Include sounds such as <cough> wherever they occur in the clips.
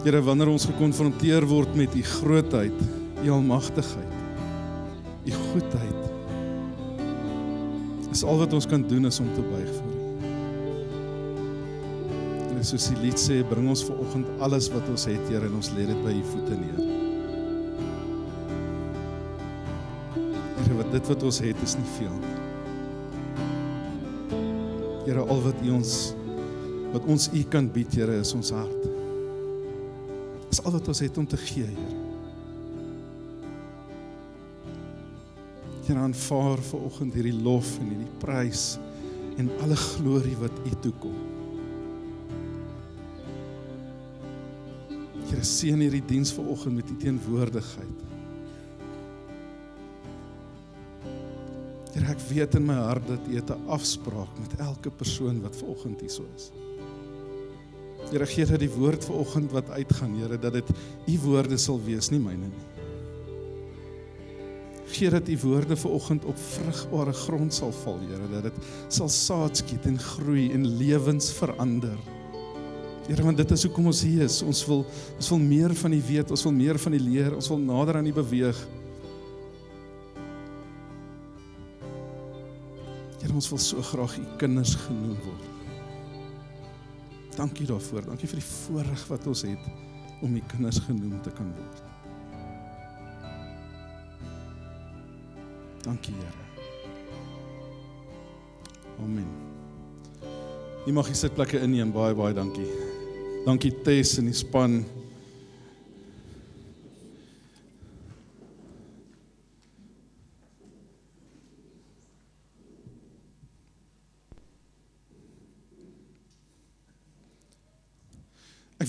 Here, wanneer ons gekonfronteer word met u grootheid, u almagtigheid, u goedheid, is al wat ons kan doen is om te buig voor u. En soos die lied sê, bring ons ver oggend alles wat ons het, Here, en ons lê dit by u voete neer. Here, wat dit wat ons het is nie veel nie. Here, al wat u ons wat ons u kan bied, Here, is ons hart. Dis al wat ons het om te gee, Here. Here, aanvaar vir oggend hierdie lof en hierdie prys en alle glorie wat u toekom. Here, seën hierdie diens vir oggend met u teenwoordigheid. Here, ek weet in my hart dat U 'n afspraak met elke persoon wat ver oggend hier so is. Here, gee dat die woord vir oggend wat uitgaan, Here, dat dit U woorde sal wees, nie myne nie. Gee dat U woorde vir oggend op vrugbare grond sal val, Here, dat dit sal saad skiet en groei en lewens verander. Here, want dit is hoekom ons hier is. Ons wil ons wil meer van U weet, ons wil meer van U leer, ons wil nader aan U beweeg. Here, ons wil so graag U kinders genoem word. Dankie daarvoor. Dankie vir die voorreg wat ons het om U kinders genoem te kan word. Dankie, Here. Amen. Jy mag die sitplekke inneem. Baie baie dankie. Dankie Tess en die span.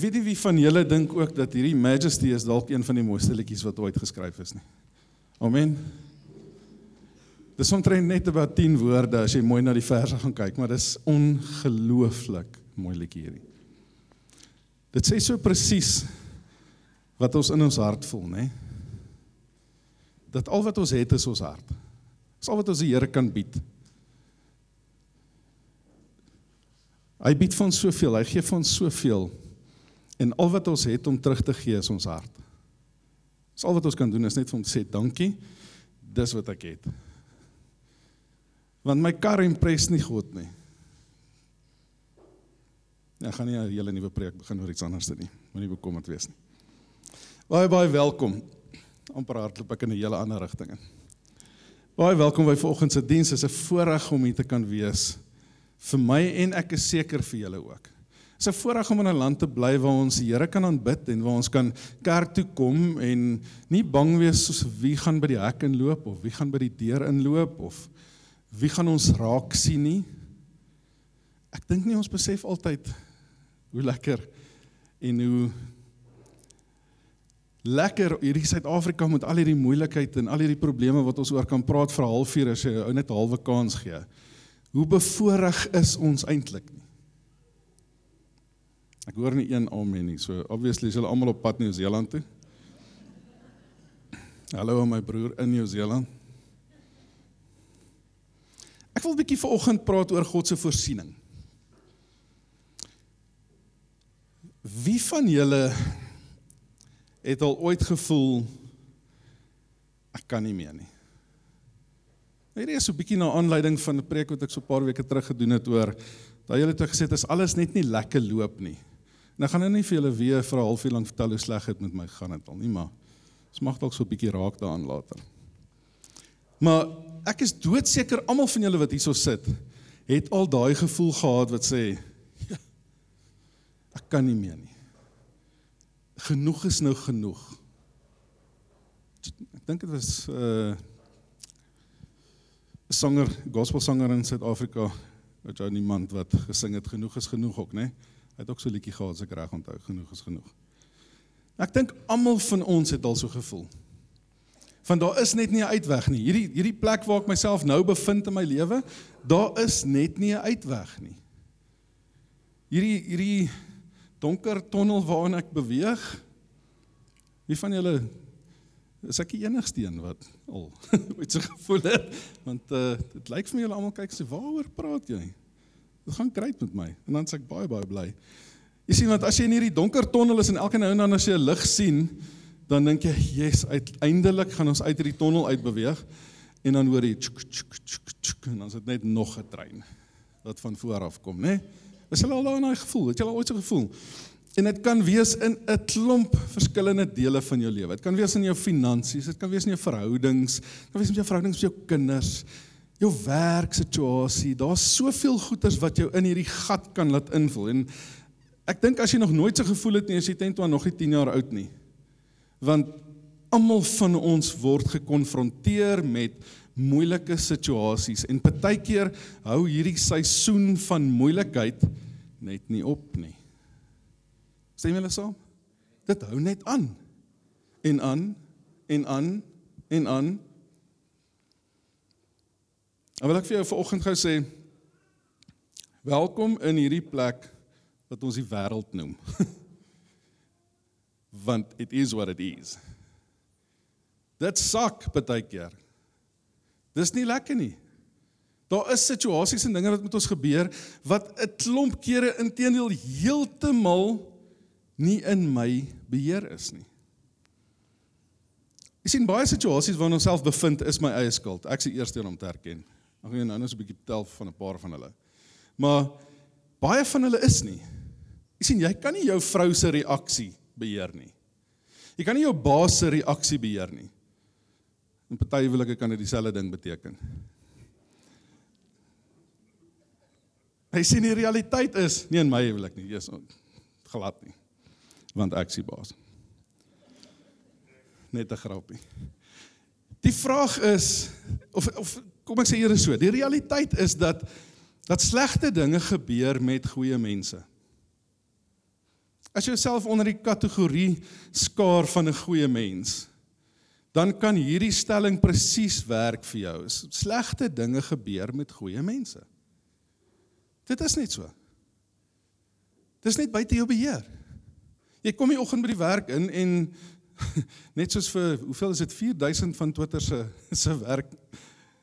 Weet nie wie van julle dink ook dat hierdie Majesty is dalk een van die mooiste liedjies wat ooit geskryf is nie. Amen. Dis omtrent net about 10 woorde as jy mooi na die verse gaan kyk, maar dis ongelooflik mooi liedjie hierdie. Dit sê so presies wat ons in ons hart voel, nê? Dat al wat ons het is ons hart. Dis al wat ons die Here kan bied. Hy bied vir ons soveel, hy gee vir ons soveel. En al wat ons het om terug te gee is ons hart. Dis al wat ons kan doen is net vir hom sê dankie. Dis wat ek het. Want my kar impres nie God nie. Ja, gaan nie 'n hele nuwe preek begin oor iets anders te nie. Moenie bekommerd wees nie. Baie baie welkom. amper hardloop ek in 'n hele ander rigting in. Baie welkom by vanoggend se diens. Dit is 'n voorreg om hier te kan wees vir my en ek is seker vir julle ook. Dit is 'n voorreg om in 'n land te bly waar ons die Here kan aanbid en waar ons kan kerk toe kom en nie bang wees soos wie gaan by die hek inloop of wie gaan by die deur inloop of wie gaan ons raak sien nie. Ek dink nie ons besef altyd hoe lekker en hoe lekker hierdie Suid-Afrika met al hierdie moeilikheid en al hierdie probleme wat ons oor kan praat vir 'n halfuur as jy ou net 'n halwe kans gee. Hoe bevoorreg is ons eintlik nie? Ek hoor nie een amen nie. So obviously is hulle almal op pad Nieu-Seeland toe. Hallo aan my broer in Nieu-Seeland. Ek wil 'n bietjie vanoggend praat oor God se voorsiening. Wie van julle het al ooit gevoel ek kan nie meer nie? Hierdie is so 'n bietjie na aanleiding van 'n preek wat ek so 'n paar weke terug gedoen het oor daai julle het gesê dit is alles net nie lekker loop nie. Ek gaan nou nie vir julle weer vir 'n halfuur lank vertel hoe sleg dit met my gaan dit al nie, maar ons mag dalk so 'n bietjie raak daaraan later. Maar ek is doodseker almal van julle wat hierso sit, het al daai gevoel gehad wat sê ja, ek kan nie meer nie. Genoeg is nou genoeg. Ek dink dit was 'n uh, sanger, gospelsanger in Suid-Afrika, wat jou niemand wat gesing het genoeg is genoeg ook, né? Hy het ook so 'n liedjie gehad, as ek reg onthou, genoeg is genoeg. Ek dink almal van ons het al so gevoel. Van daar is net nie 'n uitweg nie. Hierdie hierdie plek waar ek myself nou bevind in my lewe, daar is net nie 'n uitweg nie. Hierdie hierdie donker tonnel waarin ek beweeg. Wie van julle is ek die enigste een wat al <laughs> ooit so gevoel het? Want uh dit lyk vir my julle almal kyk sê waaroor praat jy? Dit gaan great met my en dan sê ek baie baie bly. Jy sien want as jy in hierdie donker tonnel is en elke nou en dan as jy 'n lig sien, dan dink jy, "Yes, uiteindelik gaan ons uit hierdie tonnel uitbeweeg." En dan hoor jy tjuk tjuk tjuk tjuk en dan is dit net nog 'n trein wat van voor af kom, né? Nee? Is jy al daai gevoel? Het jy al ooit so gevoel? En dit kan wees in 'n klomp verskillende dele van jou lewe. Dit kan wees in jou finansies, dit kan wees in jou verhoudings, dit kan wees met jou verhoudings met jou kinders, jou werksituasie. Daar's soveel goeters wat jou in hierdie gat kan laat invul. En ek dink as jy nog nooit so gevoel het nie, as jy teen toe nog nie 10 jaar oud nie. Want almal van ons word gekonfronteer met moeilike situasies en partykeer hou hierdie seisoen van moeilikheid net nie op nie. Stem julle saam? Dit hou net aan. En aan en aan en aan. En wil ek vir jou vanoggend gou sê welkom in hierdie plek wat ons die wêreld noem. <laughs> Want it is what it is. Dit sak baie keer. Dis nie lekker nie. Daar is situasies en dinge wat met ons gebeur wat 'n klomp kere intedeel heeltemal nie in my beheer is nie. Jy sien baie situasies waarin ons self bevind is my eie skuld. Ek is die eerste een om te erken. Ek gaan nou net so 'n bietjie tel van 'n paar van hulle. Maar baie van hulle is nie. Jy sien jy kan nie jou vrou se reaksie beheer nie. Jy kan nie jou baas se reaksie beheer nie. In party huwelike kan dit dieselfde ding beteken. Hy sien die realiteit is nie in my huwelik nie, Jesus glad nie want ek sien baas. Net 'n grapie. Die vraag is of of kom ek sê eers so, die realiteit is dat dat slegte dinge gebeur met goeie mense. As jy jouself onder die kategorie skaar van 'n goeie mens, dan kan hierdie stelling presies werk vir jou. Slegte dinge gebeur met goeie mense. Dit is net so. Dis net buite jou beheer. Jy kom die oggend by die werk in en <laughs> net soos vir hoeveel is dit 4000 van Twitter se <laughs> se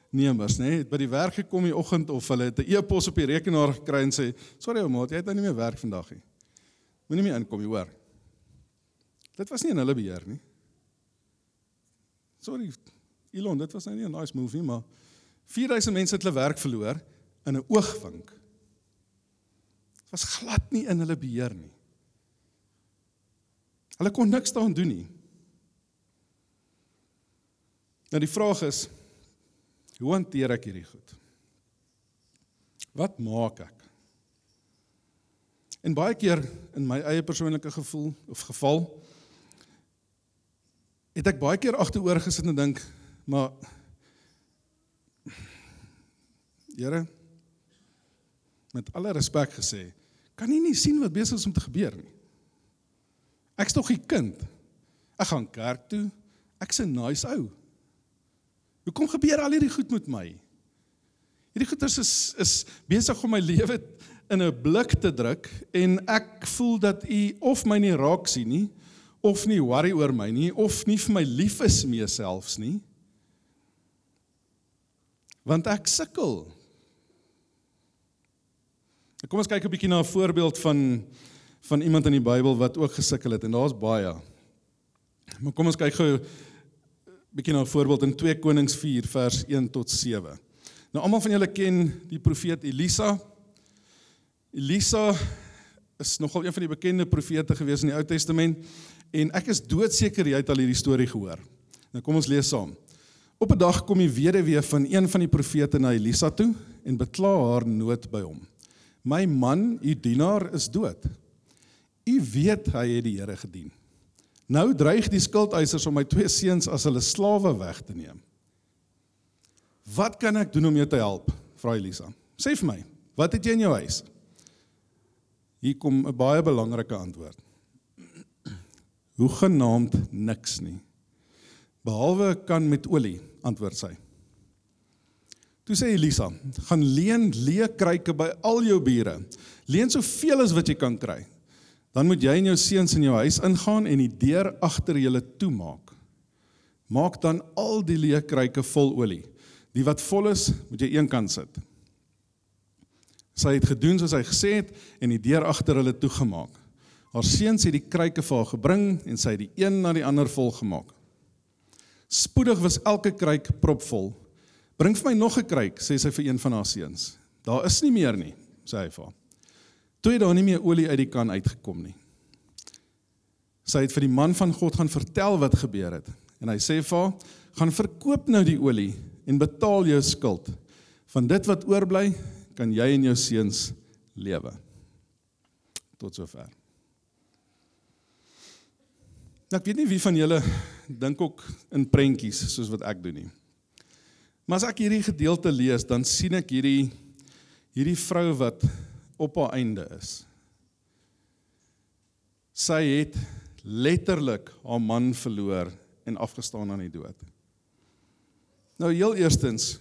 werknemers, nê, nee, het by die werk gekom die oggend of hulle het 'n e-pos op die rekenaar gekry en sê, "Sorry ou maat, jy het nou nie meer werk vandag nie. Moenie meer inkom, jy hoor." Dit was nie in hulle beheer nie. Sorry Elon, dit was nou nie 'n nice move nie, maar 4000 mense het hulle werk verloor in 'n oogwink. Dit was glad nie in hulle beheer nie. Hulle kon niks daaraan doen nie. Nou die vraag is hoe hanteer ek hierdie goed? Wat maak ek? En baie keer in my eie persoonlike gevoel of geval het ek baie keer agteroor gesit en dink, maar Here met alle respek gesê, kan jy nie sien wat besig is om te gebeur nie? Ek's tog 'n kind. Ek gaan kerk toe. Ek's 'n nice ou. Hoekom gebeur al hierdie goed met my? Hierdie goeters is is besig om my lewe in 'n blik te druk en ek voel dat u of my nie raak sien nie of nie worry oor my nie of nie vir my lief is mee selfs nie. Want ek sukkel. Kom ons kyk 'n bietjie na 'n voorbeeld van van iemand in die Bybel wat ook gesukkel het en daar's baie. Maar kom ons kyk gou bietjie na 'n voorbeeld in 2 Konings 4 vers 1 tot 7. Nou almal van julle ken die profeet Elisa. Elisa is nogal een van die bekende profete gewees in die Ou Testament en ek is doodseker jy het al hierdie storie gehoor. Nou kom ons lees saam. Op 'n dag kom die weduwee van een van die profete na Elisa toe en bekla haar nood by hom. My man, u dienaar, is dood. U weet hy het die Here gedien. Nou dreig die skuldeisers om my twee seuns as hulle slawe weg te neem. Wat kan ek doen om jou te help? Vra Elisa. Sê vir my, wat het jy in jou huis? Hier kom 'n baie belangrike antwoord. Hoe genaamd niks nie. Behalwe kan met olie, antwoord sy. Toe sê Elisa, gaan leen leë kruike by al jou bure. Leen soveel as wat jy kan kry dan moet jy en jou seuns in jou huis ingaan en die deur agter julle toemaak. Maak dan al die leë kruike vol olie. Die wat vol is, moet jy eenkant sit. Sy het gedoen soos hy gesê het en die deur agter hulle toegemaak. Haar seuns het die kruike vir haar gebring en sy het die een na die ander vol gemaak. Spoedig was elke kruik propvol. Bring vir my nog 'n kruik, sê sy vir een van haar seuns. Daar is nie meer nie, sê hy vir haar. Toe het daar nie meer olie uit die kan uitgekom nie. Sy het vir die man van God gaan vertel wat gebeur het. En hy sê vir haar: "Gaan verkoop nou die olie en betaal jou skuld. Van dit wat oorbly, kan jy en jou seuns lewe." Tot sover. Nou, ek weet nie wie van julle dink ook in prentjies soos wat ek doen nie. Maar as ek hierdie gedeelte lees, dan sien ek hierdie hierdie vrou wat op haar einde is. Sy het letterlik haar man verloor en afgestaan aan die dood. Nou heel eerstens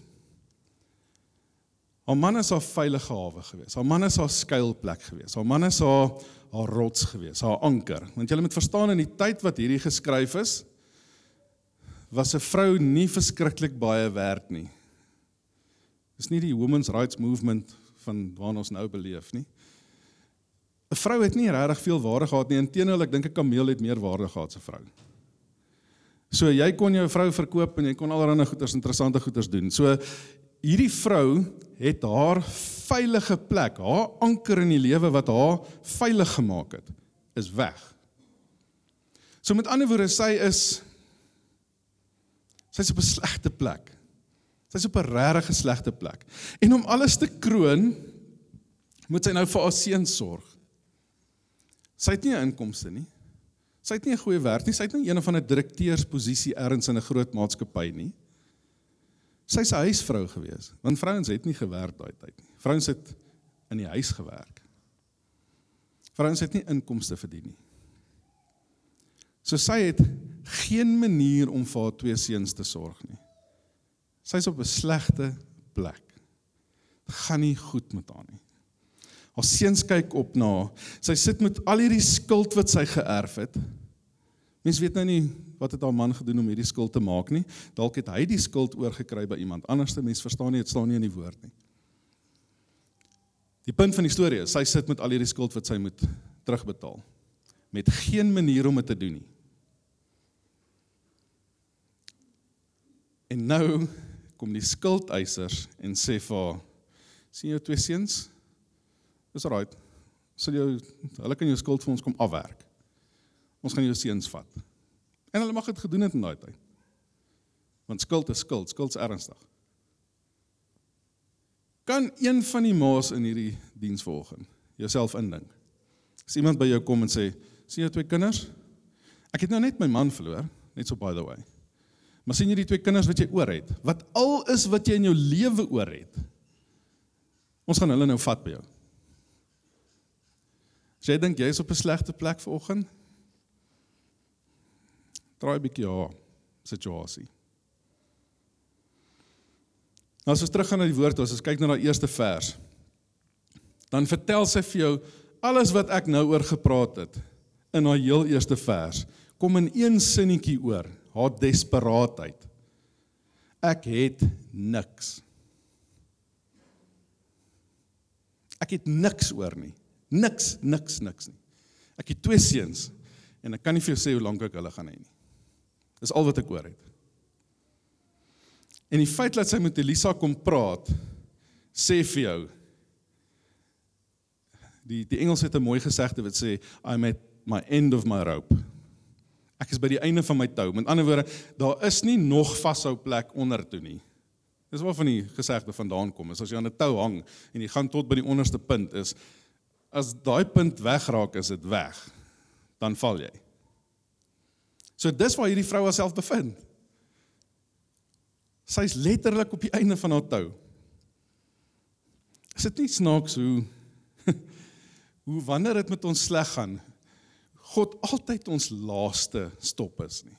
haar man is haar veilige hawe gewees. Haar man is haar skuilplek gewees. Haar man is haar haar rots gewees, haar anker. Want jy moet verstaan in die tyd wat hierdie geskryf is, was 'n vrou nie verskriklik baie werd nie. Dis nie die women's rights movement van waarna ons nou beleef nie. 'n Vrou het nie regtig veel waarde gehad nie. Inteendeel, ek dink 'n kameel het meer waarde gehad as 'n vrou. So jy kon jou vrou verkoop en jy kon allerlei goeders, interessante goeders doen. So hierdie vrou het haar veilige plek, haar anker in die lewe wat haar veilig gemaak het, is weg. So met ander woorde, sy is sy's op 'n slegte plek. Sy's op 'n regtig slegte plek. En om alles te kroon, moet sy nou vir haar seun sorg. Sy het nie 'n inkomste nie. Sy het nie 'n goeie werk nie. Sy het nie een van 'n direkteursposisie ergens in 'n groot maatskappy nie. Sy's 'n huisvrou gewees, want vrouens het nie gewerk daai tyd nie. Vrouens het in die huis gewerk. Vrouens het nie inkomste verdien nie. So sy het geen manier om vir haar twee seuns te sorg nie. Sy's op 'n slegte plek. Dit gaan nie goed met haar nie. Haar seuns kyk op na haar. Sy sit met al hierdie skuld wat sy geërf het. Mense weet nou nie wat het haar man gedoen om hierdie skuld te maak nie. Dalk het hy die skuld oorgekry by iemand anders. Mense verstaan nie, dit staan nie in die woord nie. Die punt van die storie is sy sit met al hierdie skuld wat sy moet terugbetaal met geen manier om dit te doen nie. En nou kom die skuldeisers en sê vir haar: "Sien jou twee seuns? Dis alright. Sal jou hulle kan jou skuld vir ons kom afwerk. Ons gaan jou seuns vat." En hulle mag dit gedoen het in daai tyd. Want skuld is skuld, skuld is ernstig. Kan een van die ma's in hierdie diens vanoggend jouself indink? As iemand by jou kom en sê: "Sien jou twee kinders? Ek het nou net my man verloor, net so by the way." Maar sien jy die twee kinders wat jy oor het? Wat al is wat jy in jou lewe oor het? Ons gaan hulle nou vat by jou. As jy dink jy is op 'n slegte plek vanoggend, draai 'n bietjie haar situasie. Nou as ons teruggaan na die woord, as ons kyk na daai eerste vers, dan vertel sy vir jou alles wat ek nou oor gepraat het in haar heel eerste vers, kom in een sinnetjie oor haar desperaatheid. Ek het niks. Ek het niks oor nie. Niks, niks, niks nie. Ek het twee seuns en ek kan nie vir jou sê hoe lank ek hulle gaan hê nie. Dis al wat ek oor het. En die feit dat sy met Elisa kom praat sê vir jou die die Engels het 'n mooi gesegde wat sê I'm at my end of my rope. Ek is by die einde van my tou. Met ander woorde, daar is nie nog vashou plek onder toe nie. Dis waarvan die gesegde vandaan kom. Is as jy aan 'n tou hang en jy gaan tot by die onderste punt is as daai punt wegraak, is dit weg. Dan val jy. So dis waar hierdie vrou haarself bevind. Sy's letterlik op die einde van haar tou. Is dit nie snaaks hoe <laughs> hoe wanneer dit met ons sleg gaan, God altyd ons laaste stop is nie.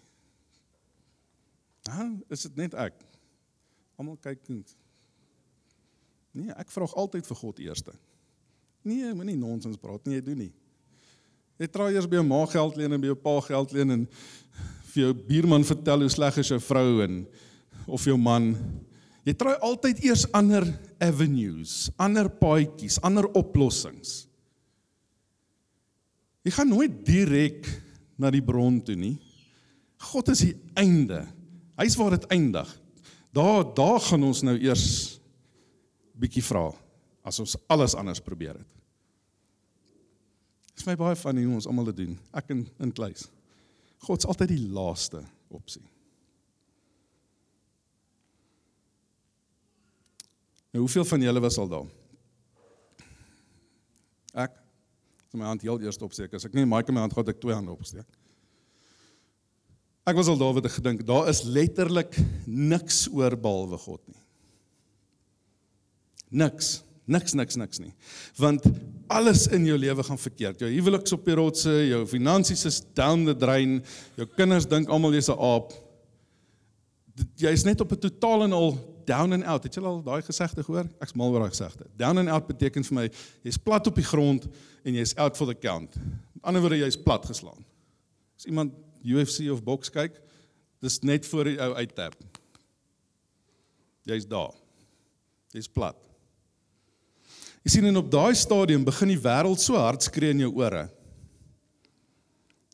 Nou, is dit net ek? Almal kyk net. Nee, ek vra altyd vir God eerste. Nee, moenie nonsens praat nie, jy doen nie. Jy try eers by jou ma geld leen en by jou pa geld leen en vir jou buurman vertel hoe sleg is jou vrou en of jou man. Jy try altyd eers ander avenues, ander paadjies, ander oplossings. Jy gaan nooit direk na die bron toe nie. God is die einde. Hy's waar dit eindig. Daar daar gaan ons nou eers bietjie vra as ons alles anders probeer het. Dit is my baie van hoe ons almal dit doen. Ek in in kluis. God's altyd die laaste opsie. Nou hoeveel van julle was al daar? Ek het my hand heel eers opsteek. As ek nie my my hand gehad ek twee hande opsteek. Ek was al daar wat ek gedink, daar is letterlik niks oor behalwe God nie. Niks, niks, niks, niks nie. Want alles in jou lewe gaan verkeerd. Jou huweliks op die rotse, jou finansies is down the drain, jou kinders dink almal jy's 'n aap. Jy's net op 'n totaal en al down and out. Het jy al daai gesegde gehoor? Ek's mal oor daai gesegde. Down and out beteken vir my jy's plat op die grond en jy's out for the count. Met ander woorde jy's plat geslaan. As iemand UFC of boks kyk, dis net voor die ou uittap. Jy's daar. Jy's plat. Jy sien en op daai stadium begin die wêreld so hard skree in jou ore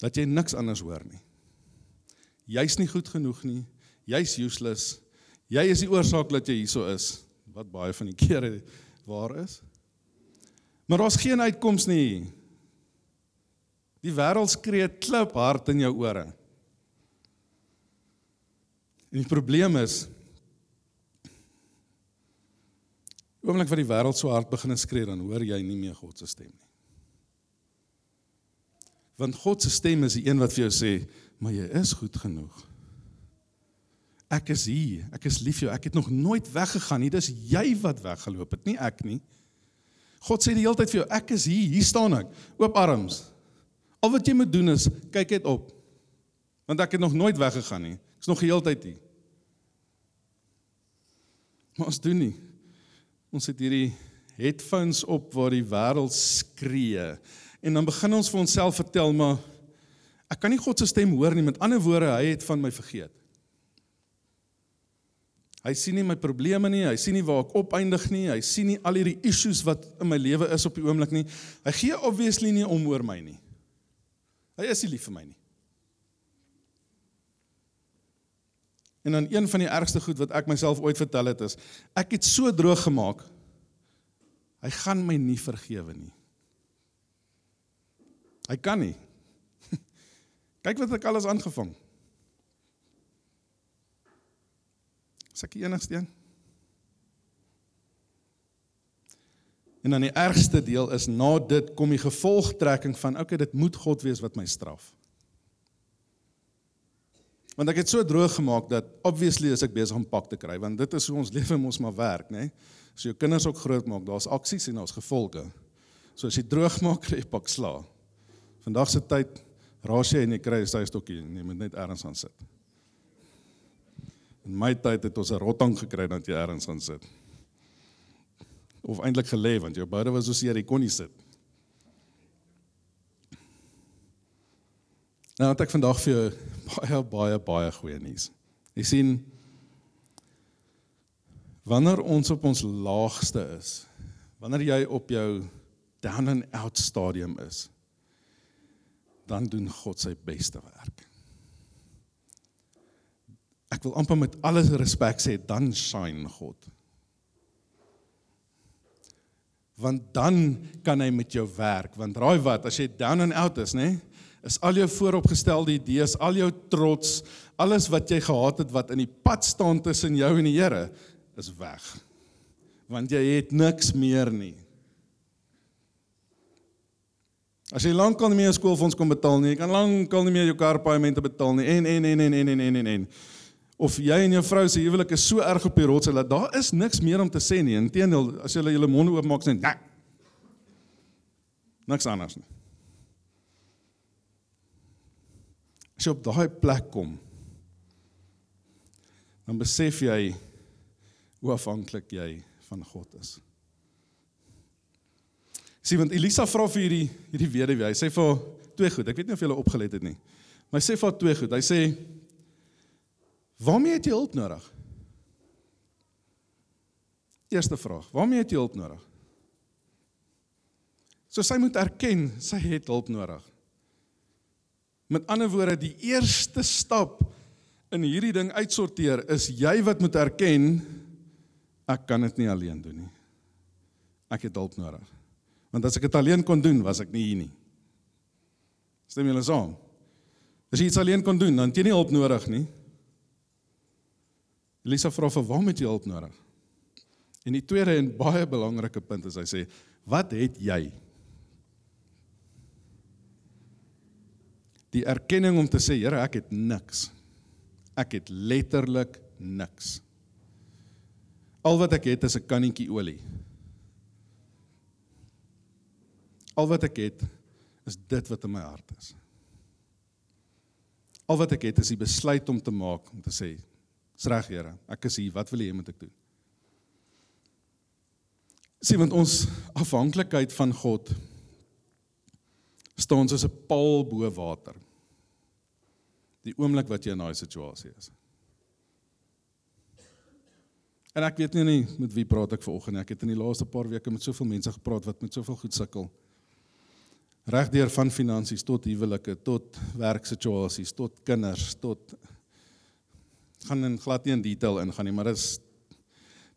dat jy niks anders hoor nie. Jy's nie goed genoeg nie. Jy's useless. Jy is die oorsaak dat jy hierso is. Wat baie van die kere waar is. Maar daar's geen uitkoms nie. Die wêreld skree klip hard in jou ore. En die probleem is oomblik wat die wêreld so hard begin skree dan hoor jy nie meer God se stem nie. Want God se stem is die een wat vir jou sê, maar jy is goed genoeg. Ek is hier, ek is lief vir jou. Ek het nog nooit weggegaan nie. Dis jy wat weggeloop het, nie ek nie. God sê die hele tyd vir jou, ek is hier, hier staan ek, oop arms. Al wat jy moet doen is kyk net op. Want ek het nog nooit weggegaan nie. Ek's nog die hele tyd hier. Maar ons doen nie. Ons het hierdie headphones op waar die wêreld skree en dan begin ons vir onsself vertel maar ek kan nie God se stem hoor nie met ander woorde hy het van my vergeet. Hy sien nie my probleme nie, hy sien nie waar ek opeindig nie, hy sien nie al hierdie issues wat in my lewe is op die oomblik nie. Hy gee obviously nie om oor my nie. Hy is nie lief vir my nie. En dan een van die ergste goed wat ek myself ooit vertel het is, ek het so droog gemaak. Hy gaan my nie vergewe nie. Hy kan nie. <laughs> Kyk wat ek alles aangevang. Is ek die enigste een? En dan die ergste deel is na dit kom die gevolgtrekking van okay, dit moet God wees wat my straf. Want ek het so droog gemaak dat obviously is ek besig om pak te kry want dit is hoe ons <laughs> lewe mos maar werk, né? Nee? As jou kinders ook groot maak, daar's aksies en daar's gevolge. So as jy droog maak, kry jy pak sla. Vandag se tyd raas jy en jy kry 'n stokkie en jy moet net ergens aan sit. In my tyd het ons 'n rottang gekry dat jy ergens aan sit. Of eintlik gelê want jou boude was so seer jy kon nie sit. Nou het ek vandag vir jou <laughs> baie baie baie goeie nuus. Jy sien wanneer ons op ons laagste is, wanneer jy op jou down and out stadium is, dan doen God sy beste werk. Ek wil amper met alles respek sê dan shine God. Want dan kan hy met jou werk, want raai wat, as jy down and out is, nê? Is al jou vooropgestelde idees, al jou trots, alles wat jy gehad het wat in die pad staan tussen jou en die Here, is weg. Want jy het niks meer nie. As jy lankal nie meer skoolfonds kon betaal nie, jy kan lankal nie meer jou karpaaiemente betaal nie en en en en en en en en of jy en jou vrou se huwelik is so erg op die rots dat daar is niks meer om te sê nie. Inteendeel, as jy julle mond oopmaak sê, nee. Niks anders nie. As jy op daai plek kom, dan besef jy hoe afhanklik jy van God is. Sien, want Elisa vra vir hierdie hierdie weduwee, hy sê vir haar twee goed. Ek weet nie of jy hulle opgelet het nie. Maar hy sê vir haar twee goed. Hy sê: "Waarmee het jy hulp nodig?" Eerste vraag: "Waarmee het jy hulp nodig?" So sy moet erken sy het hulp nodig. Met ander woorde, die eerste stap in hierdie ding uitsorteer is jy wat moet erken ek kan dit nie alleen doen nie. Ek het hulp nodig. Want as ek dit alleen kon doen, was ek nie hier nie. Stem julle saam? As jy iets alleen kon doen, dan het jy nie hulp nodig nie. Elisa vra vir waar moet jy hulp nodig? En die tweede en baie belangrike punt is hy sê, wat het jy? Die erkenning om te sê, Here, ek het niks. Ek het letterlik niks. Al wat ek het is 'n kannetjie olie. Al wat ek het is dit wat in my hart is. Al wat ek het is die besluit om te maak om te sê, "Dis reg, Here, ek is hier. Wat wil U hê moet ek doen?" Sien want ons afhanklikheid van God staan soos 'n paal bo water. Die oomblik wat jy in daai situasie is. En ek weet nie nie met wie praat ek vanoggend nie. Ek het in die laaste paar weke met soveel mense gepraat wat met soveel goed sukkel. Regdeur van finansies tot huwelike, tot werksituasies, tot kinders, tot gaan in glad nie in detail ingaan nie, maar dit is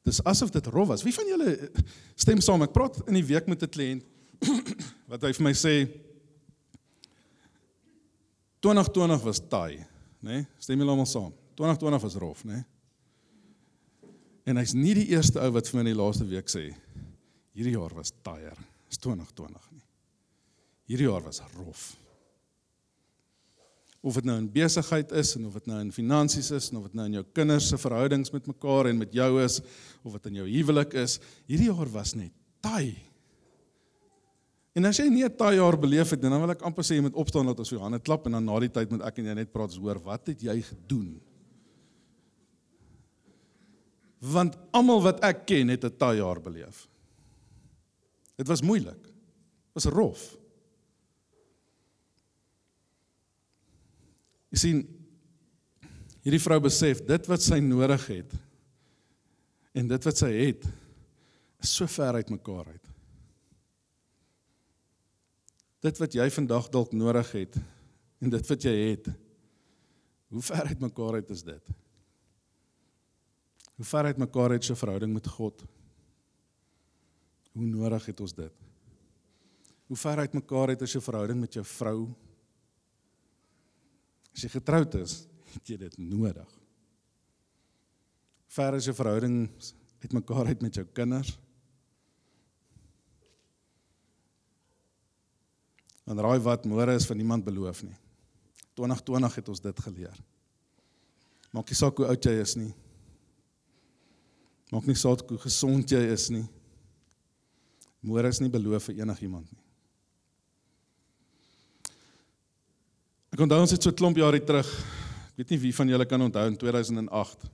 dis asof dit rof was. Wie van julle stem saam? Ek praat in die week met 'n kliënt <clears throat> wat hy vir my sê 2020 was taai, né? Nee? Stem julle almal saam? 2020 was rof, né? Nee? En hy's nie die eerste ou wat vir my in die laaste week sê hierdie jaar was taaier. Dis 2020 nie. Hierdie jaar was rof. Of dit nou in besigheid is en of dit nou in finansies is en of dit nou in jou kinders se verhoudings met mekaar en met jou is of dit in jou huwelik is, hierdie jaar was net taai. En as jy nie 'n taai jaar beleef het dan wil ek amper sê jy moet opstaan laat ons jou hande klap en dan na die tyd moet ek en jy net praat oor wat het jy gedoen? Want almal wat ek ken het 'n taai jaar beleef. Dit was moeilik. Was rof. Jy sien hierdie vrou besef dit wat sy nodig het en dit wat sy het is so ver uit mekaar uit. Dit wat jy vandag dalk nodig het en dit wat jy het. Hoe ver uit mekaar uit is dit? Hoe ver uit mekaar uit is jou verhouding met God? Hoe nodig het ons dit? Hoe ver uit mekaar uit is jou verhouding met jou vrou? As jy getroud is, het jy dit nodig. Ver is jou verhouding uit mekaar uit met jou kinders? Want raai wat môre is van niemand beloof nie. 2020 het ons dit geleer. Maak nie saak hoe oud jy is nie. Maak nie saak hoe gesond jy is nie. Môre is nie beloof vir enigiemand nie. Ek onthou ons het so 'n klomp jare terug. Ek weet nie wie van julle kan onthou in 2008.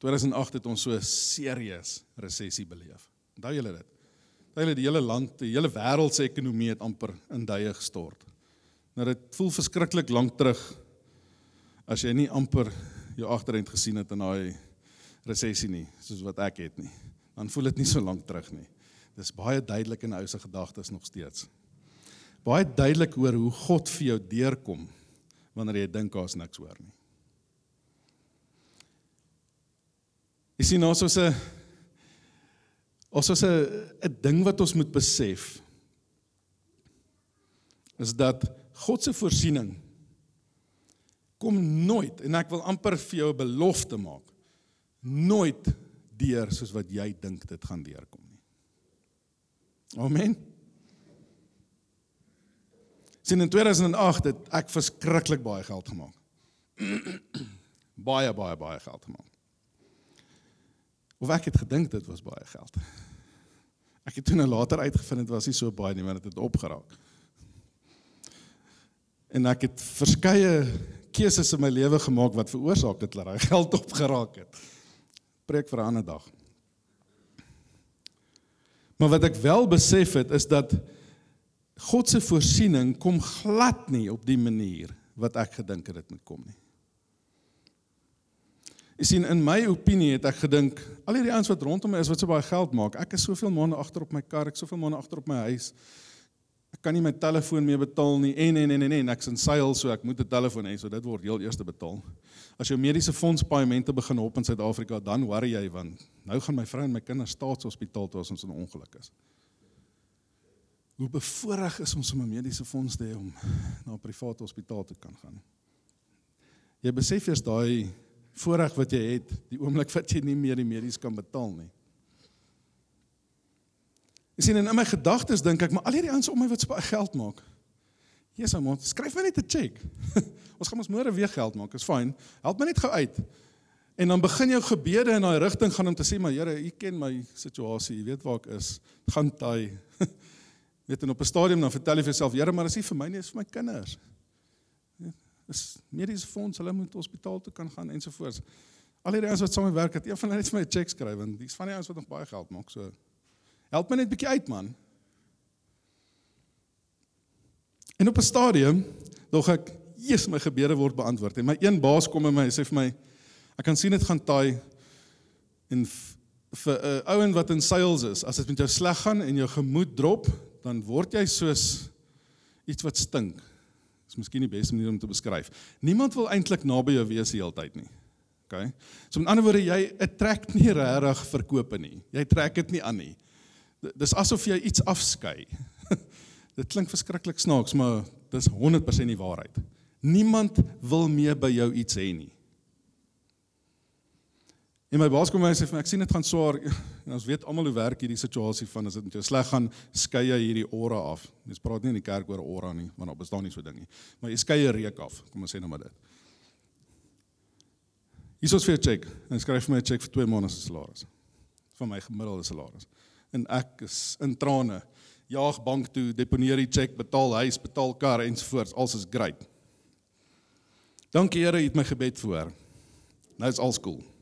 2008 het ons so 'n serieus resessie beleef. Onthou julle dit? Onthou julle die hele land, die hele wêreld se ekonomie het amper in duie gestort. Nou dit voel verskriklik lank terug as jy nie amper jou agterend gesien het in daai resessie nie, soos wat ek het nie. Dan voel dit nie so lank terug nie. Dis baie duidelik in ou se gedagtes nog steeds. Baie duidelik hoor hoe God vir jou deurkom wanneer jy dink daar's niks hoor nie. Jy sien ons is 'n ons is 'n ding wat ons moet besef is dat God se voorsiening kom nooit en ek wil amper vir jou 'n belofte maak nooit deur soos wat jy dink dit gaan deurkom nie. Amen. Sien in 2008 het ek verskriklik baie geld gemaak. <clears throat> baie baie baie geld gemaak. Of ek het gedink dit was baie geld. Ek het toe nou later uitgevind dit was nie so baie nie, want dit het opgeraak. En ek het verskeie keuses in my lewe gemaak wat veroorsaak het dat daai <laughs> geld opgeraak het preek vir 'n ander dag. Maar wat ek wel besef het is dat God se voorsiening kom glad nie op die manier wat ek gedink het dit moet kom nie. Ek sien in my opinie het ek gedink al hierdie ouens wat rondom my is wat so baie geld maak, ek is soveel maande agter op my kar, ek soveel maande agter op my huis. Ek kan nie my telefoon meer betaal nie en en en en en ek's in seil so ek moet 'n telefoon hê so dit word heel eers betaal. As jou mediese fonds paaiemente begin op in Suid-Afrika, dan worry jy want nou gaan my vrou en my kinders staatshospitaal toe as ons in ongeluk is. Hoe bevoorreg is ons om 'n mediese fonds te hê om na 'n private hospitaal te kan gaan. Jy besef eers daai voorreg wat jy het, die oomblik wat jy nie meer die medies kan betaal nie. Jy sien in my gedagtes dink ek, maar al hierdie ouens om my wat so baie geld maak. Jesus, man, skryf my net 'n cheque. <laughs> ons gaan ons môre weer geld maak. Is fyn. Help my net gou uit. En dan begin jou gebede in daai rigting gaan om te sê, maar Here, U ken my situasie. U weet waar ek is. Gaan taai. <laughs> weet en op 'n stadium dan vertel jy vir jouself, Here, maar dis nie vir my nie, dis vir my kinders. Dis mediese fonds, hulle moet hospitaal toe kan gaan ensovoorts. Al hierdie ouens wat saam met werk het, een van hulle het vir my 'n cheque skryf want dis van die ouens wat nog baie geld maak. So help my net bietjie uit, man. En op 'n stadium dog ek, "Jesus, my gebede word beantwoord." En my een baas kom en my sê vir my, "Ek kan sien dit gaan taai en vir 'n uh, ouen wat in sales is, as dit met jou sleg gaan en jou gemoed drop, dan word jy soos iets wat stink." Dis miskien die beste manier om te beskryf. Niemand wil eintlik naby jou wees die hele tyd nie. OK. So met ander woorde, jy trek nie regtig verkope nie. Jy trek dit nie aan nie. Dis asof jy iets afskei. <laughs> Dit klink verskriklik snaaks, maar dis 100% die waarheid. Niemand wil meer by jou iets hê nie. En my baas kom my sê vir my ek sien dit gaan swaar. <laughs> En ons weet almal hoe werk hierdie situasie van as dit met jou sleg gaan, skei jy hierdie aura af. Mens praat nie in die kerk oor aura nie, want daar bestaan nie so ding nie. Maar jy skei 'n reuk af. Kom ons sê nou maar dit. Hier is ons vir 'n check. En skryf vir my 'n check vir 2 maande se salaris. Van my gemiddelde salaris. En ek is in trane jaag bank toe, deponeer die cheque, betaal huis, betaal kar ensovoorts. Alles is great. Dankie Here, jy het my gebed verhoor. Nou is alles cool.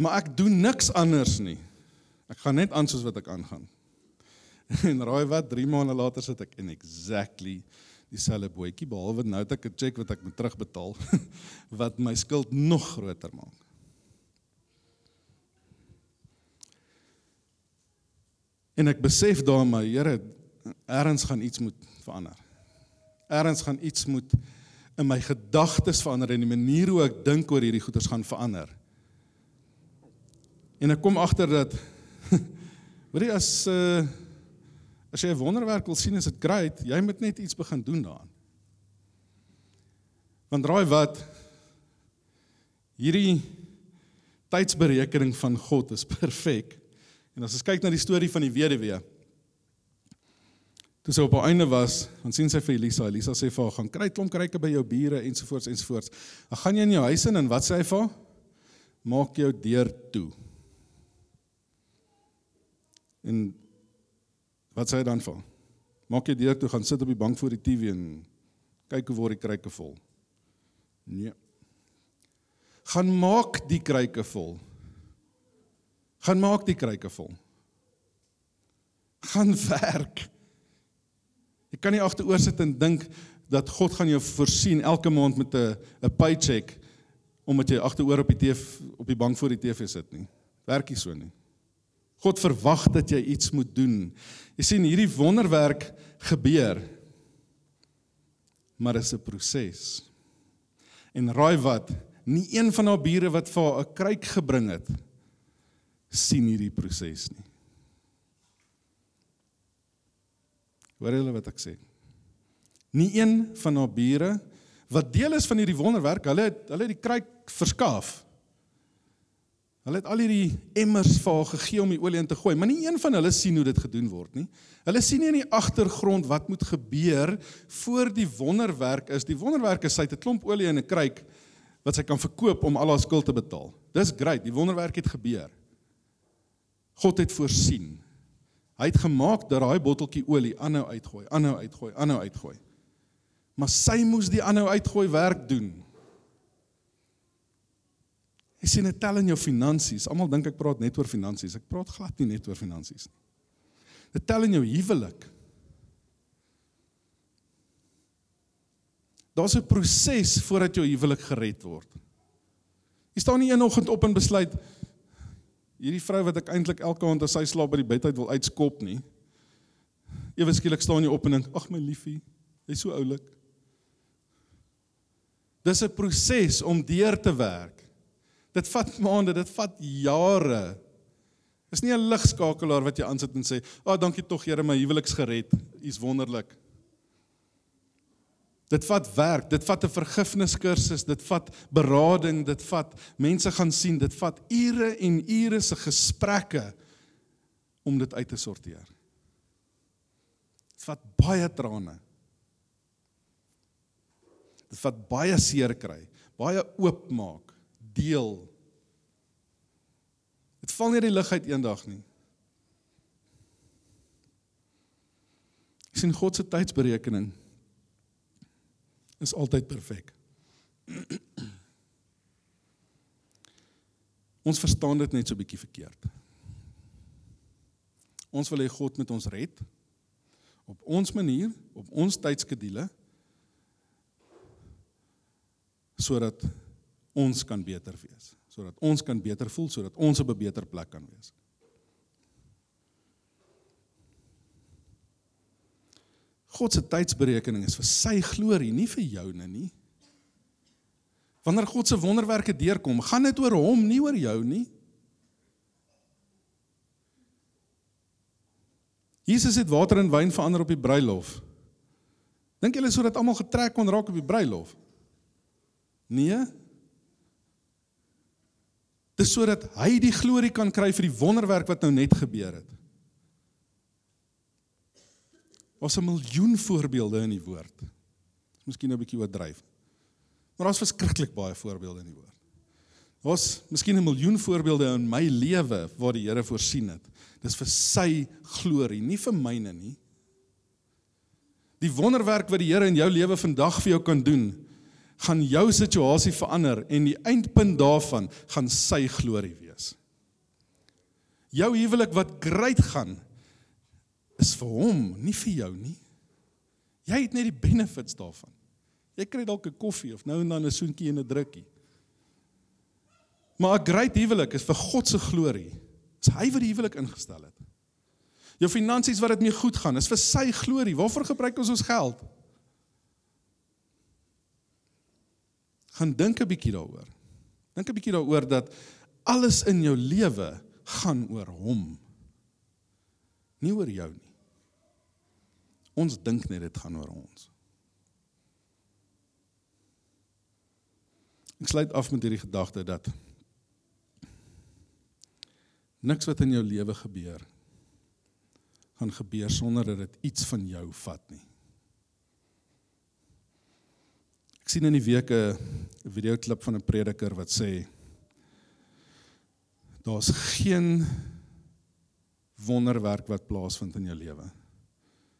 Maar ek doen niks anders nie. Ek gaan net aan soos wat ek aangaan. <laughs> En raai wat, 3 maande later sit ek in exactly dieselfde bootjie behalwe nou het ek 'n cheque wat ek moet terugbetaal <laughs> wat my skuld nog groter maak. En ek besef daar my Here, ergens gaan iets moet verander. Ergens gaan iets moet in my gedagtes verander en die manier hoe ek dink oor hierdie goeders gaan verander. En ek kom agter dat <laughs> weet jy as uh as jy 'n wonderwerk wil sien, is dit great, jy moet net iets begin doen daaraan. Want raai wat hierdie tydsberekening van God is <laughs> perfek. En as ons kyk na die storie van die weduwee. Toe sy op haar einde was, dan sien sy vir Elisa. Elisa sê vir haar: "Gaan kry klomp kruike by jou bure ensovoorts ensovoorts." Dan gaan jy in jou huis in en wat sê hy vir haar? Maak jou deur toe. En wat sê hy dan haar? Maak jou deur toe, gaan sit op die bank voor die TV en kyk hoe word die kruike vol. Nee. Gaan maak die kruike vol gaan maak die kruike vol. Gaan <laughs> werk. Jy kan nie agteroor sit en dink dat God gaan jou voorsien elke maand met 'n 'n paycheck omdat jy agteroor op die TV op die bank voor die TV sit nie. Werk nie so nie. God verwag dat jy iets moet doen. Jy sien hierdie wonderwerk gebeur. Maar dit is 'n proses. En raai wat? Nie een van haar bure wat vir haar 'n kruik gebring het sien hierdie proses nie. Hoor julle wat ek sê? Nie een van haar bure wat deel is van hierdie wonderwerk, hulle het hulle het die kruik verskaaf. Hulle het al hierdie emmers vir haar gegee om die olie in te gooi, maar nie een van hulle sien hoe dit gedoen word nie. Hulle sien nie in die agtergrond wat moet gebeur voor die wonderwerk is. Die wonderwerk is sy het 'n klomp olie in 'n kruik wat sy kan verkoop om al haar skuld te betaal. Dis great, die wonderwerk het gebeur. God het voorsien. Hy het gemaak dat daai botteltjie olie aanhou uitgooi, aanhou uitgooi, aanhou uitgooi. Maar sy moes die aanhou uitgooi werk doen. Jy sien dit tel in jou finansies. Almal dink ek praat net oor finansies. Ek praat glad nie net oor finansies nie. Dit tel in jou huwelik. Daar's 'n proses voordat jou huwelik gered word. Jy staan nie een oggend op en besluit hierdie vrou wat ek eintlik elke aand as sy slaap by die bed uit wil uitskop nie. ewe skielik staan jy op en dink, "Ag my liefie, jy's so oulik." Dis 'n proses om deur te werk. Dit vat <laughs> maande, dit vat jare. Dis nie 'n ligskakelaar wat jy aansit en sê, "Ag, oh, dankie tog Here, my huweliks gered. U's wonderlik." Dit vat werk, dit vat 'n vergifniskursus, dit vat berading, dit vat mense gaan sien, dit vat ure en ure se gesprekke om dit uit te sorteer. Dit vat baie trane. Dit vat baie seer kry, baie oopmaak, deel. Dit val nie die lig uit eendag nie. Ek sien God se tydsberekening is altyd perfek. <clears throat> Ons verstaan dit net so bietjie verkeerd. Ons wil hê God moet ons red op ons manier, op ons tydskedule sodat ons kan beter wees, sodat ons kan beter voel, sodat ons op 'n beter plek kan wees. God se tydsberekening is vir sy glorie, nie vir joune nie. Wanneer God se wonderwerke deurkom, gaan dit oor hom, nie oor jou nie. Jesus het water in wyn verander op die bruilof. Dink julle sodat almal getrek kon raak op die bruilof? Nee. Dis sodat hy die glorie kan kry vir die wonderwerk wat nou net gebeur het. Daar's 'n miljoen voorbeelde in die woord. Dis miskien 'n bietjie oordryf. Maar daar's verskriklik baie voorbeelde in die woord. Daar's miskien 'n miljoen voorbeelde in my lewe waar die Here voorsien het. Dis vir sy glorie, nie vir myne nie. Die wonderwerk wat die Here in jou lewe vandag vir jou kan doen, gaan jou situasie verander en die eindpunt daarvan gaan sy glorie wees. Jou huwelik wat great gaan, is vir hom, nie vir jou nie. Jy het net die benefits daarvan. Jy kry dalk 'n koffie of nou en dan 'n soentjie en 'n drukkie. Maar 'n great huwelik is vir God se glorie. Dis hy wat die huwelik ingestel het. Jou finansies wat dit mee goed gaan, is vir sy glorie. Waarvoor gebruik ons ons geld? Gaan dink 'n bietjie daaroor. Dink 'n bietjie daaroor dat alles in jou lewe gaan oor hom. Nie oor jou nie. Ons dink net dit gaan oor ons. Ek sluit af met hierdie gedagte dat niks wat in jou lewe gebeur gaan gebeur sonder dat dit iets van jou vat nie. Ek sien in die week 'n videoklip van 'n prediker wat sê daar's geen wonderwerk wat plaasvind in jou lewe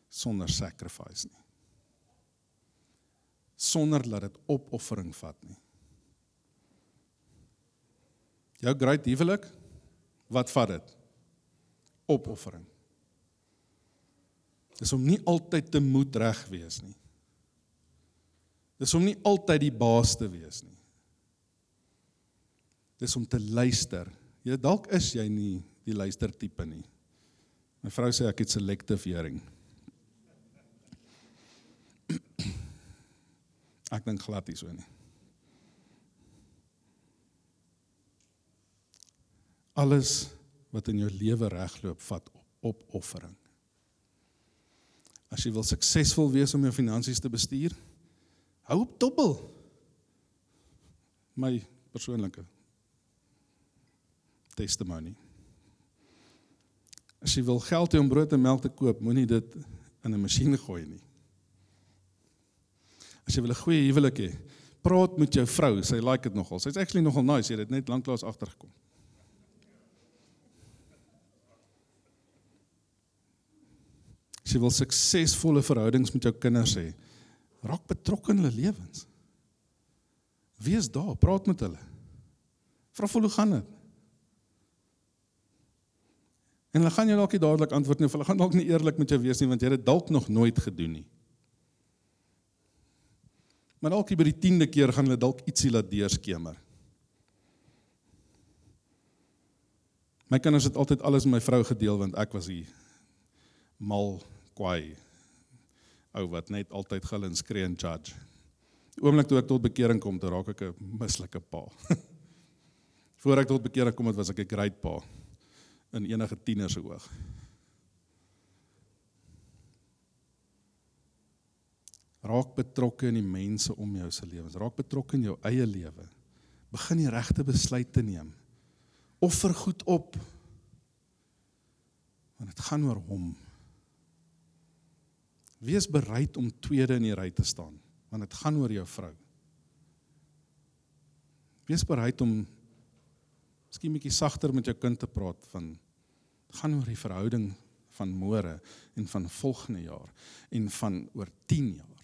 sonder sacrifice nie. Sonder dat dit opoffering vat nie. Jou great huwelik, wat vat dit? Opoffering. Dis om nie altyd te moet reg wees nie. Dis om nie altyd die baas te wees nie. Dis om te luister. Jy dalk is jy nie die luister tipe nie. My vrou sê ek het selective hearing. <clears throat> Ek dink glad nie so nie. Alles wat in jou lewe regloop, vat opoffering. As jy wil suksesvol wees om jou finansies te bestuur, hou op dobbel. My persoonlike testimony. As jy wil geld hê om brood en melk te koop, moenie dit in 'n masjien gooi nie. As jy wil 'n goeie huwelik hê, praat met jou vrou, sy like dit nogal. Sy's actually nogal nice, jy het dit net lanklaas agtergekom. As jy wil suksesvolle verhoudings met jou kinders hê, raak betrokke in hulle lewens. Wees daar, praat met hulle. Vra vir hoe gaan dit? En hulle gaan jou dalk nie dadelik antwoord nie of hulle gaan dalk nie eerlik met jou wees nie want jy het dit dalk nog nooit gedoen nie. Maar dalk by die 10de keer gaan hulle dalk ietsie laat deurskemer. My kinders het altyd alles met my vrou gedeel want ek was die mal kwaai ou wat net altyd gil en skree en judge. Oomblik toe ek tot bekering kom, toe raak ek 'n mislike pa. <laughs> Voor ek tot bekering kom het, was ek 'n great pa in enige tiener se oog. Raak betrokke in die mense om jou se lewens. Raak betrokke in jou eie lewe. Begin die regte besluite neem. Offer goed op. Want dit gaan oor hom. Wees bereid om tweede in die ry te staan, want dit gaan oor jou vrou. Wees bereid om miskien bietjie sagter met jou kind te praat van gaan oor die verhouding van môre en van volgende jaar en van oor 10 jaar.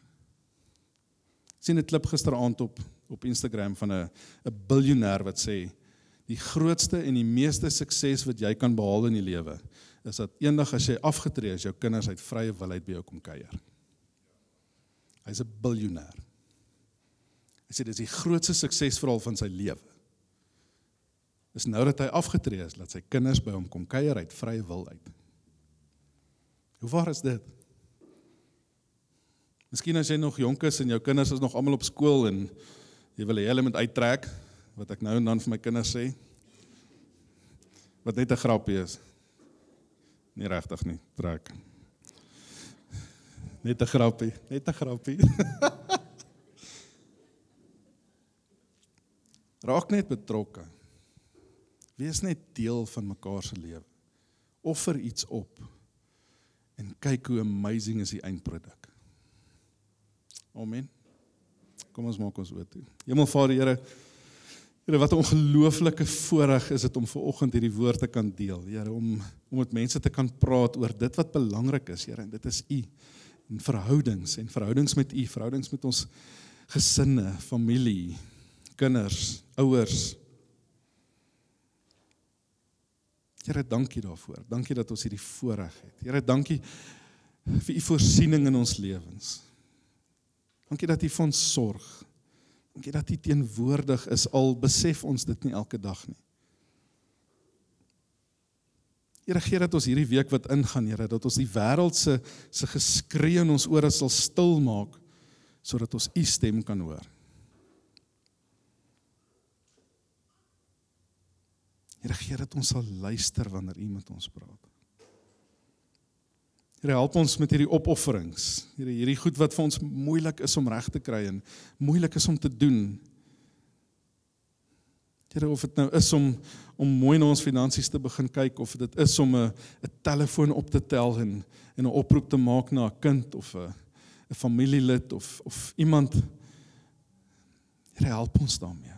Sien 'n klip gisteraand op op Instagram van 'n 'n biljoenêr wat sê die grootste en die meeste sukses wat jy kan behaal in die lewe is dat eendag as jy afgetree is, jou kinders uit vrye wil uit by jou kom kuier. Hy's 'n biljoenêr. Hy sê dis die grootste suksesverhaal van sy lewe. Dis nou dat hy afgetree is, dat sy kinders by hom kom kuier uit vrye wil uit. Hoe waar is dit? Miskien as jy nog jonk is en jou kinders is nog almal op skool en jy wil hê hulle moet uittrek, wat ek nou en dan vir my kinders sê. Wat net 'n grapie is. Nie regtig nie, trek. Net 'n grappie, net 'n grappie. <laughs> Raak net betrokke. Wees net deel van mekaar se lewe. Offer iets op en kyk hoe amazing is die eindproduk. Amen. Kom ons maak ons oop toe. Hemelvader Here, Here wat 'n ongelooflike voorreg is dit om ver oggend hierdie woord te kan deel. Here om om met mense te kan praat oor dit wat belangrik is, Here, en dit is U en verhoudings en verhoudings met U, verhoudings met ons gesinne, familie, kinders, ouers. Here, dankie daarvoor. Dankie dat ons hierdie voorreg het. Here, dankie vir U voorsiening in ons lewens. Dankie dat U vir ons sorg. Dankie dat U teenwoordig is al besef ons dit nie elke dag nie. Here gee dat ons hierdie week wat ingaan, Here, dat ons die wêreld se se geskree in ons ore sal stil maak sodat ons U stem kan hoor. Here gee dat ons sal luister wanneer U met ons praat. Here help ons met hierdie opofferings. Here hierdie goed wat vir ons moeilik is om reg te kry en moeilik is om te doen. Here of dit nou is om om mooi na ons finansies te begin kyk of dit is om 'n 'n telefoon op te tel en en 'n oproep te maak na 'n kind of 'n 'n familielid of of iemand Here help ons daarmee.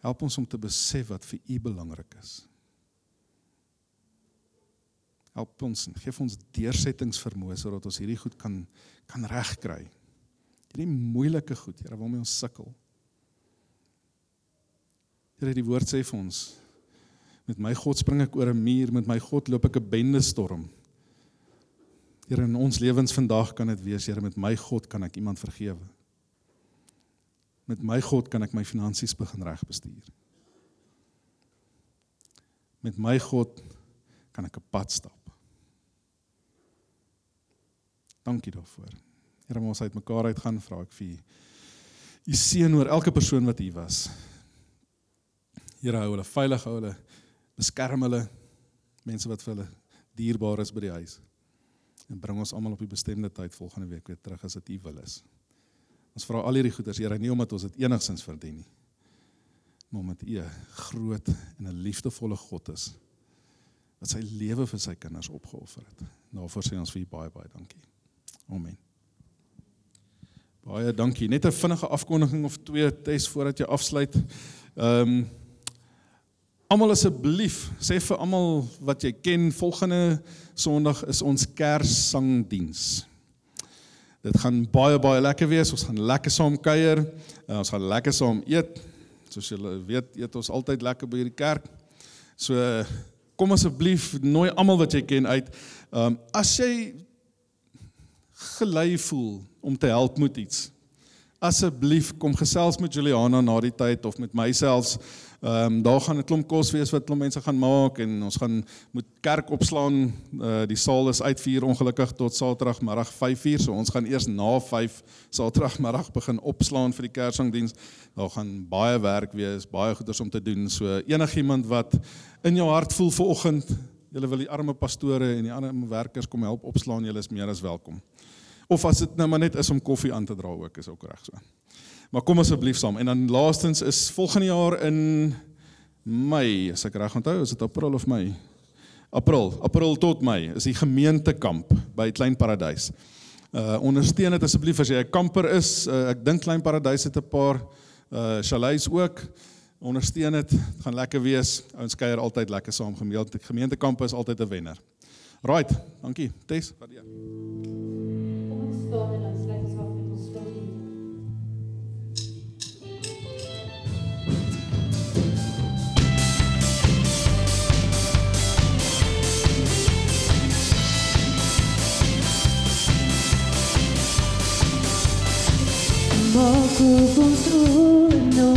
Help ons om te besef wat vir U belangrik is. Help ons en gee ons deursettingsvermoë sodat ons hierdie goed kan kan regkry. Hierdie moeilike goed, Here, waarmee ons sukkel. Here, die woord sê vir ons met my God spring ek oor 'n muur, met my God loop ek 'n bende storm. Here, in ons lewens vandag kan dit wees, Here, met my God kan ek iemand vergewe. Met my God kan ek my finansies begin reg bestuur. Met my God kan ek 'n pad stap. Dankie daarvoor. Here, ons uit mekaar uit gaan vra ek vir. U seën oor elke persoon wat hier was. Here, hou hulle veilig, hou hulle beskerm hulle mense wat vir hulle dierbaar is by die huis. En bring ons almal op die bestemde tyd volgende week weer terug as dit u wil is. Ons vra al hierdie goeders, Here, nie omdat ons dit enigsins verdien nie. Maar omdat u 'n groot en 'n liefdevolle God is wat sy lewe vir sy kinders opgeoffer het. Daarvoor sê ons vir u baie baie dankie. Amen. Baie dankie. Net 'n vinnige afkondiging of twee tes voordat jy afsluit. Ehm um, almal asseblief sê vir almal wat jy ken volgende Sondag is ons Kerssangdiens. Dit gaan baie baie lekker wees. Ons gaan lekker saam kuier. Uh, ons gaan lekker saam eet. Soos julle weet, eet ons altyd lekker by hierdie kerk. So kom asseblief nooi almal wat jy ken uit. Ehm um, as jy gelei voel om te help met iets. Asseblief kom gesels met Juliana na die tyd of met myself. Ehm um, daar gaan 'n klomp kos wees wat klomp mense gaan maak en ons gaan moet kerk opslaan. Uh, die saal is uit 4 ongelukkig tot Saterdagmiddag 5uur. So ons gaan eers na 5 Saterdagmiddag begin opslaan vir die Kersangdiens. Daar gaan baie werk wees, baie goeders om te doen. So enigiemand wat in jou hart voel vir oggend, julle wil die arme pastore en die ander werkers kom help opslaan, julle is meer as welkom. Of as dit nou maar net is om koffie aan te dra ook, is ook reg so. Maar kom asseblief saam. En dan laastens is volgende jaar in Mei, as ek reg onthou, is dit April of Mei? April, April tot Mei is die gemeentekamp by Klein Paradys. Uh ondersteun dit asseblief as jy 'n kamper is. Uh, ek dink Klein Paradys het 'n paar uh chalets ook. Ondersteun dit. Dit gaan lekker wees. Ons kuier altyd lekker saam gemeente. Gemeentekamp is altyd 'n wenner. Right, dankie. Tes, wat jy. Kom ons staan en ons sluit ons